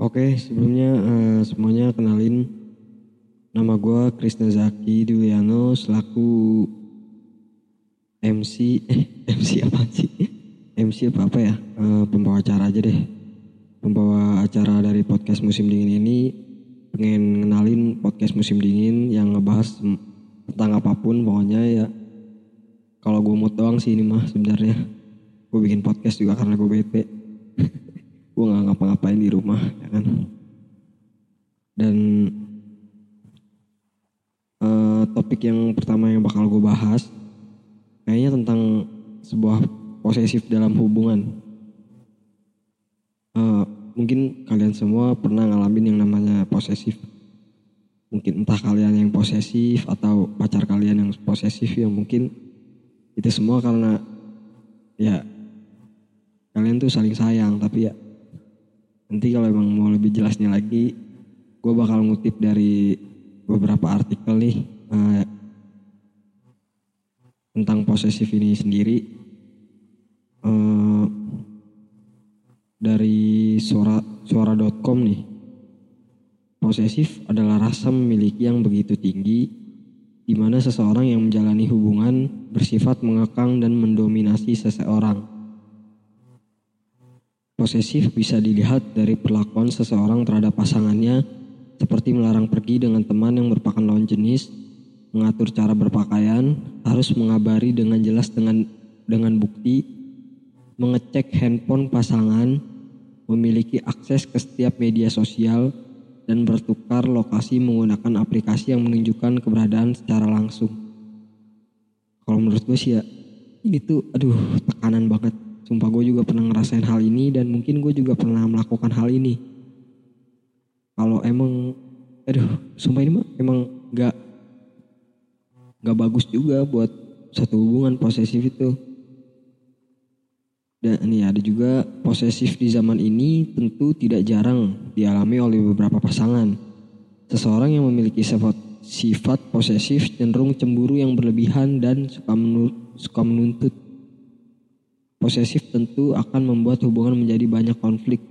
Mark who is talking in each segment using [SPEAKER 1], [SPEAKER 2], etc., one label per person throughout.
[SPEAKER 1] Oke, sebelumnya eh, semuanya kenalin nama gue Krisna Zaki Duliano selaku MC eh MC apa sih? MC apa apa ya? Eh, pembawa acara aja deh. Pembawa acara dari podcast musim dingin ini pengen kenalin podcast musim dingin yang ngebahas tentang apa pun pokoknya ya. Kalau gue mood doang sih ini mah sebenarnya. Gue bikin podcast juga karena gue bete. gue nggak ngapa-ngapain di rumah ya kan? Dan eh, topik yang pertama yang bakal gue bahas kayaknya tentang sebuah posesif dalam hubungan. Eh, mungkin kalian semua pernah ngalamin yang namanya posesif. Mungkin entah kalian yang posesif atau pacar kalian yang posesif ya mungkin itu semua karena ya kalian tuh saling sayang tapi ya Nanti kalau emang mau lebih jelasnya lagi, gue bakal ngutip dari beberapa artikel nih eh, tentang posesif ini sendiri. Eh, dari suara suara.com nih. Posesif adalah rasa memiliki yang begitu tinggi di mana seseorang yang menjalani hubungan bersifat mengekang dan mendominasi seseorang. Posesif bisa dilihat dari perlakuan seseorang terhadap pasangannya, seperti melarang pergi dengan teman yang merupakan lawan jenis, mengatur cara berpakaian, harus mengabari dengan jelas dengan dengan bukti, mengecek handphone pasangan, memiliki akses ke setiap media sosial, dan bertukar lokasi menggunakan aplikasi yang menunjukkan keberadaan secara langsung. Kalau menurut gue sih ya, ini tuh aduh tekanan banget. Sumpah gue juga pernah ngerasain hal ini dan mungkin gue juga pernah melakukan hal ini. Kalau emang, aduh, sumpah ini mah emang gak gak bagus juga buat satu hubungan posesif itu. Dan ini ada juga posesif di zaman ini tentu tidak jarang dialami oleh beberapa pasangan. Seseorang yang memiliki sifat sifat posesif cenderung cemburu yang berlebihan dan suka, menuntut Posesif tentu akan membuat hubungan menjadi banyak konflik.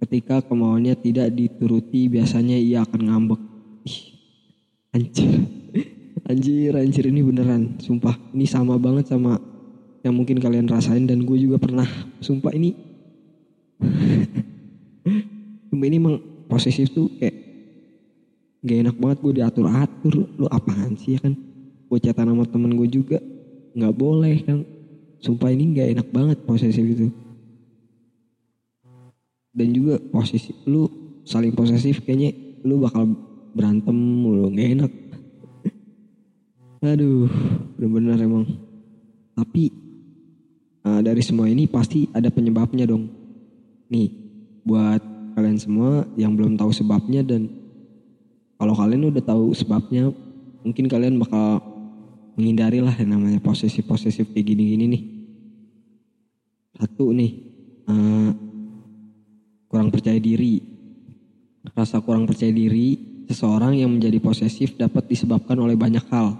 [SPEAKER 1] Ketika kemauannya tidak dituruti, biasanya ia akan ngambek. Ih, anjir. Anjir, anjir ini beneran. Sumpah, ini sama banget sama yang mungkin kalian rasain dan gue juga pernah. Sumpah ini. Sumpah ini emang posesif tuh kayak gak enak banget gue diatur-atur. Lu apaan sih ya kan? Gue catatan sama temen gue juga. Gak boleh kan Sumpah ini nggak enak banget posesif itu. Dan juga posisi lu saling posesif kayaknya lu bakal berantem mulu nggak enak. Aduh, bener-bener emang. Tapi uh, dari semua ini pasti ada penyebabnya dong. Nih, buat kalian semua yang belum tahu sebabnya dan kalau kalian udah tahu sebabnya, mungkin kalian bakal menghindari lah yang namanya posesif-posesif kayak gini-gini nih. Satu nih, uh, kurang percaya diri. Rasa kurang percaya diri seseorang yang menjadi posesif dapat disebabkan oleh banyak hal.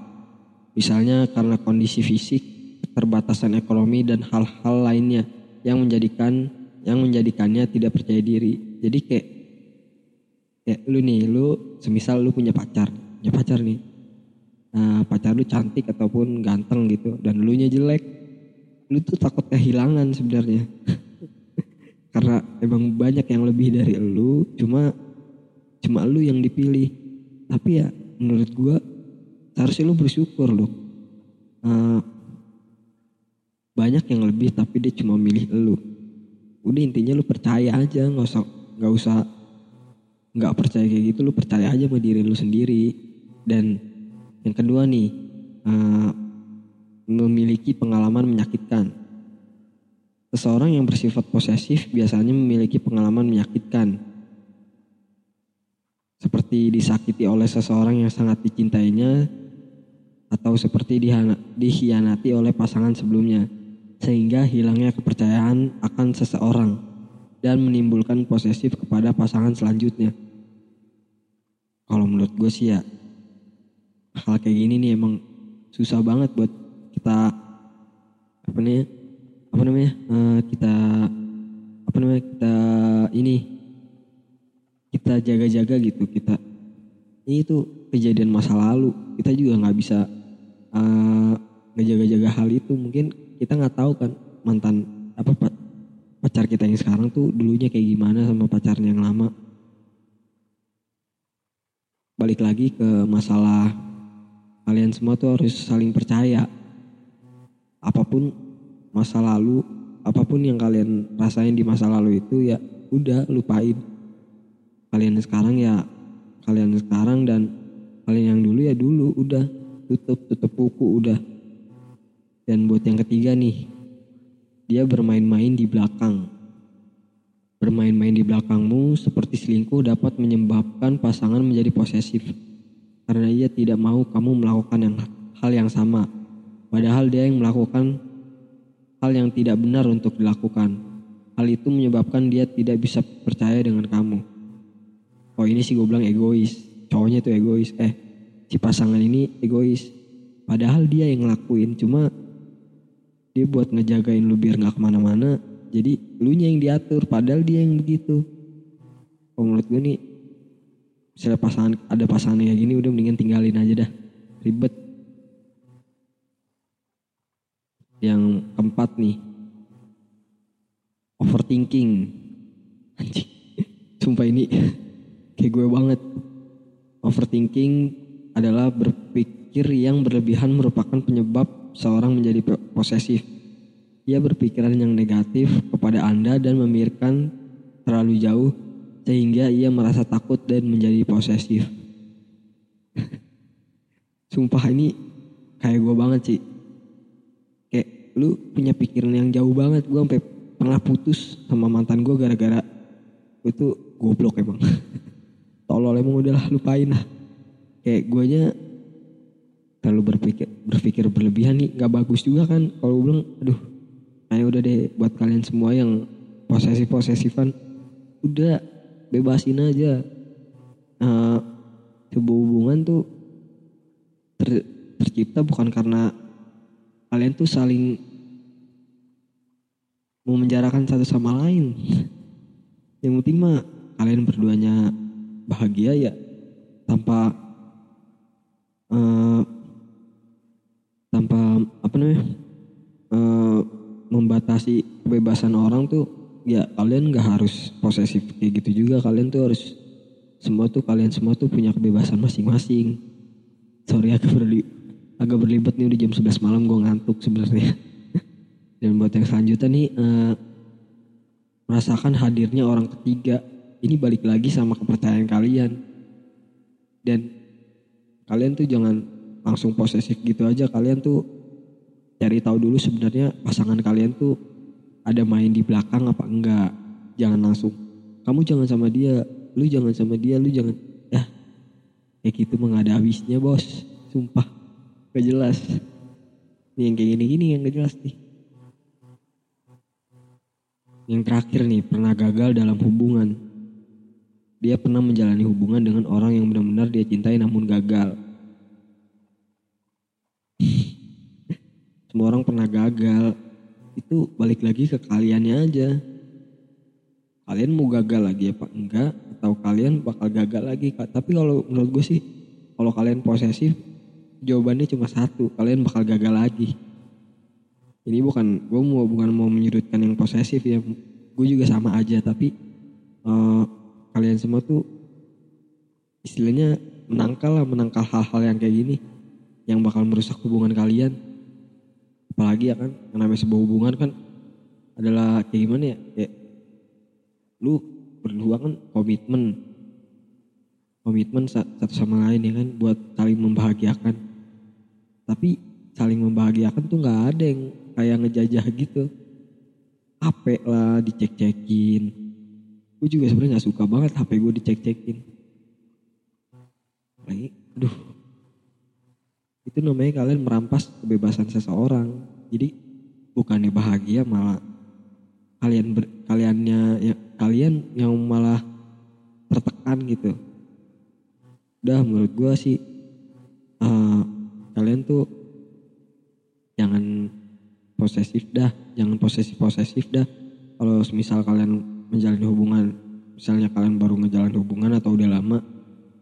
[SPEAKER 1] Misalnya karena kondisi fisik, keterbatasan ekonomi dan hal-hal lainnya yang menjadikan yang menjadikannya tidak percaya diri. Jadi kayak kayak lu nih, lu semisal lu punya pacar, punya pacar nih. Nah, pacar lu cantik ataupun ganteng gitu dan lu nya jelek lu tuh takut kehilangan sebenarnya. Karena emang banyak yang lebih dari lu cuma cuma lu yang dipilih. Tapi ya menurut gua seharusnya lu bersyukur loh. Uh, banyak yang lebih tapi dia cuma milih lu. Udah intinya lu percaya aja nggak usah nggak usah nggak percaya kayak gitu lu percaya aja sama diri lu sendiri. Dan yang kedua nih uh, memiliki pengalaman menyakitkan. Seseorang yang bersifat posesif biasanya memiliki pengalaman menyakitkan. Seperti disakiti oleh seseorang yang sangat dicintainya atau seperti dikhianati oleh pasangan sebelumnya sehingga hilangnya kepercayaan akan seseorang dan menimbulkan posesif kepada pasangan selanjutnya. Kalau menurut gue sih ya hal kayak gini nih emang susah banget buat kita apa nih apa namanya uh, kita apa namanya kita ini kita jaga-jaga gitu kita ini itu kejadian masa lalu kita juga nggak bisa uh, ngejaga-jaga hal itu mungkin kita nggak tahu kan mantan apa pacar kita yang sekarang tuh dulunya kayak gimana sama pacarnya yang lama. Balik lagi ke masalah kalian semua tuh harus saling percaya. Apa pun masa lalu apa pun yang kalian rasain di masa lalu itu ya udah lupain. Kalian sekarang ya kalian sekarang dan kalian yang dulu ya dulu udah. Tutup tutup buku udah. Dan buat yang ketiga nih dia bermain-main di belakang. Bermain-main di belakangmu seperti selingkuh dapat menyebabkan pasangan menjadi posesif karena ia tidak mau kamu melakukan yang hal yang sama. Padahal dia yang melakukan hal yang tidak benar untuk dilakukan. Hal itu menyebabkan dia tidak bisa percaya dengan kamu. Oh ini sih gue bilang egois. Cowoknya itu egois. Eh si pasangan ini egois. Padahal dia yang ngelakuin cuma dia buat ngejagain lu biar nggak ke mana-mana. Jadi lu yang diatur padahal dia yang begitu. Oh menurut gue nih misalnya pasangan ada pasangan kayak gini udah mendingan tinggalin aja dah. Ribet. Yang keempat nih. Overthinking. Anjing. Sumpah ini kayak gue banget. Overthinking adalah berpikir yang berlebihan merupakan penyebab seorang menjadi posesif. Ia berpikiran yang negatif kepada Anda dan memikirkan terlalu jauh sehingga ia merasa takut dan menjadi posesif. Sumpah ini kayak gue banget sih. Kayak lu punya pikiran yang jauh banget. Gue sampai pernah putus sama mantan gue gara-gara itu goblok emang. tolol emang udahlah lupain lah kayak gue nya terlalu berpikir berpikir berlebihan nih nggak bagus juga kan kalau bilang aduh kayak udah deh buat kalian semua yang posesif posesifan udah bebasin aja. Uh, sebuah hubungan tuh ter, tercipta bukan karena kalian tuh saling mau menjarakan satu sama lain. Yang penting mah kalian berduanya bahagia ya tanpa uh, tanpa apa namanya uh, membatasi kebebasan orang tuh ya kalian nggak harus posesif kayak gitu juga. Kalian tuh harus semua tuh kalian semua tuh punya kebebasan masing-masing. Sorry agak berli agak berlibat nih udah jam 11 malam gue ngantuk sebenarnya. Dan buat yang selanjutnya nih uh, merasakan hadirnya orang ketiga. Ini balik lagi sama kepercayaan kalian. Dan kalian tuh jangan langsung posesif gitu aja. Kalian tuh cari tahu dulu sebenarnya pasangan kalian tuh ada main di belakang apa enggak? Jangan langsung kamu jangan sama dia lu jangan sama dia lu jangan. Ya kayak gitu mah ada habisnya bos. Sumpah. Gak jelas. Nih yang kayak gini-gini yang gak jelas nih. Yang terakhir nih pernah gagal dalam hubungan. Dia pernah menjalani hubungan dengan orang yang benar-benar dia cintai namun gagal. Semua orang pernah gagal. Itu balik lagi ke kaliannya aja. Kalian mau gagal lagi apa enggak? Atau kalian bakal gagal lagi? Tapi kalau menurut gue sih, kalau kalian posesif, jawabannya cuma satu. Kalian bakal gagal lagi. Ini bukan, gue mau bukan mau menyudutkan yang posesif ya. Gue juga sama aja, tapi uh, kalian semua tuh istilahnya menangkal lah menangkal hal-hal yang kayak gini yang bakal merusak hubungan kalian apalagi ya kan yang namanya sebuah hubungan kan adalah kayak gimana ya kayak lu berdua kan komitmen komitmen satu sama lain ya kan buat saling membahagiakan. Tapi saling membahagiakan tuh nggak ada yang kayak ngejajah gitu. HP lah dicek-cekin. Gue juga sebenarnya nggak suka banget HP gue dicek-cekin. Lagi aduh itu namanya kalian merampas kebebasan seseorang. Jadi bukannya bahagia malah kalian ber, kaliannya ya, kalian yang malah tertekan gitu. Udah menurut gue sih uh, kalian tuh jangan posesif dah. Jangan posesif posesif dah. Kalau misal kalian menjalin hubungan misalnya kalian baru ngejalan hubungan atau udah lama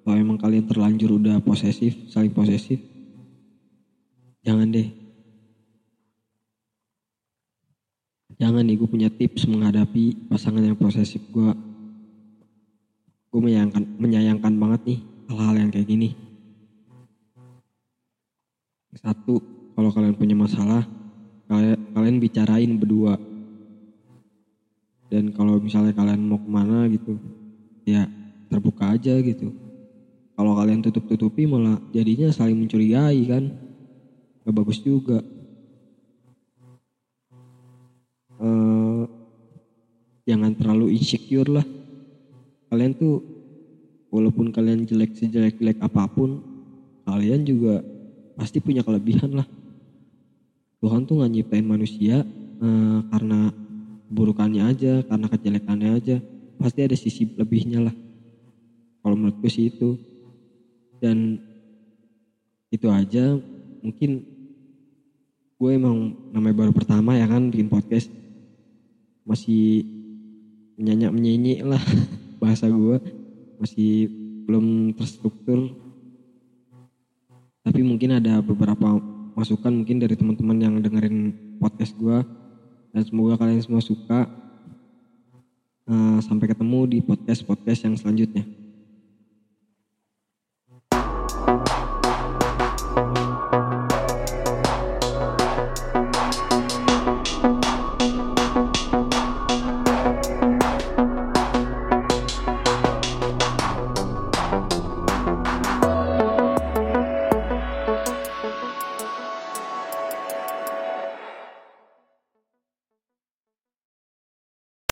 [SPEAKER 1] kalau emang kalian terlanjur udah posesif saling posesif jangan deh. Jangan nih gue punya tips menghadapi pasangan yang posesif gue gue menyayangkan menyayangkan banget nih hal-hal yang kayak gini. Satu kalau kalian punya masalah kalian kalian bicarain berdua. Dan kalau misalnya kalian mau ke mana gitu ya terbuka aja gitu. Kalau kalian tutup tutupi malah jadinya saling mencurigai kan gak bagus juga. Eh jangan terlalu insecure lah. Kalian tuh walaupun kalian jelek sejelek jelek apa pun kalian juga pasti punya kelebihan lah. Tuhan tuh nggak manusia eh, karena keburukannya aja karena kejelekannya aja. Pasti ada sisi lebihnya lah. Kalau menurutku sih itu. Dan itu aja mungkin gue emang namanya baru pertama ya kan bikin podcast masih menyanyi menyanyi lah bahasa gue masih belum terstruktur tapi mungkin ada beberapa masukan mungkin dari teman-teman yang dengerin podcast gue dan semoga kalian semua suka. Uh, sampai ketemu di podcast-podcast yang selanjutnya.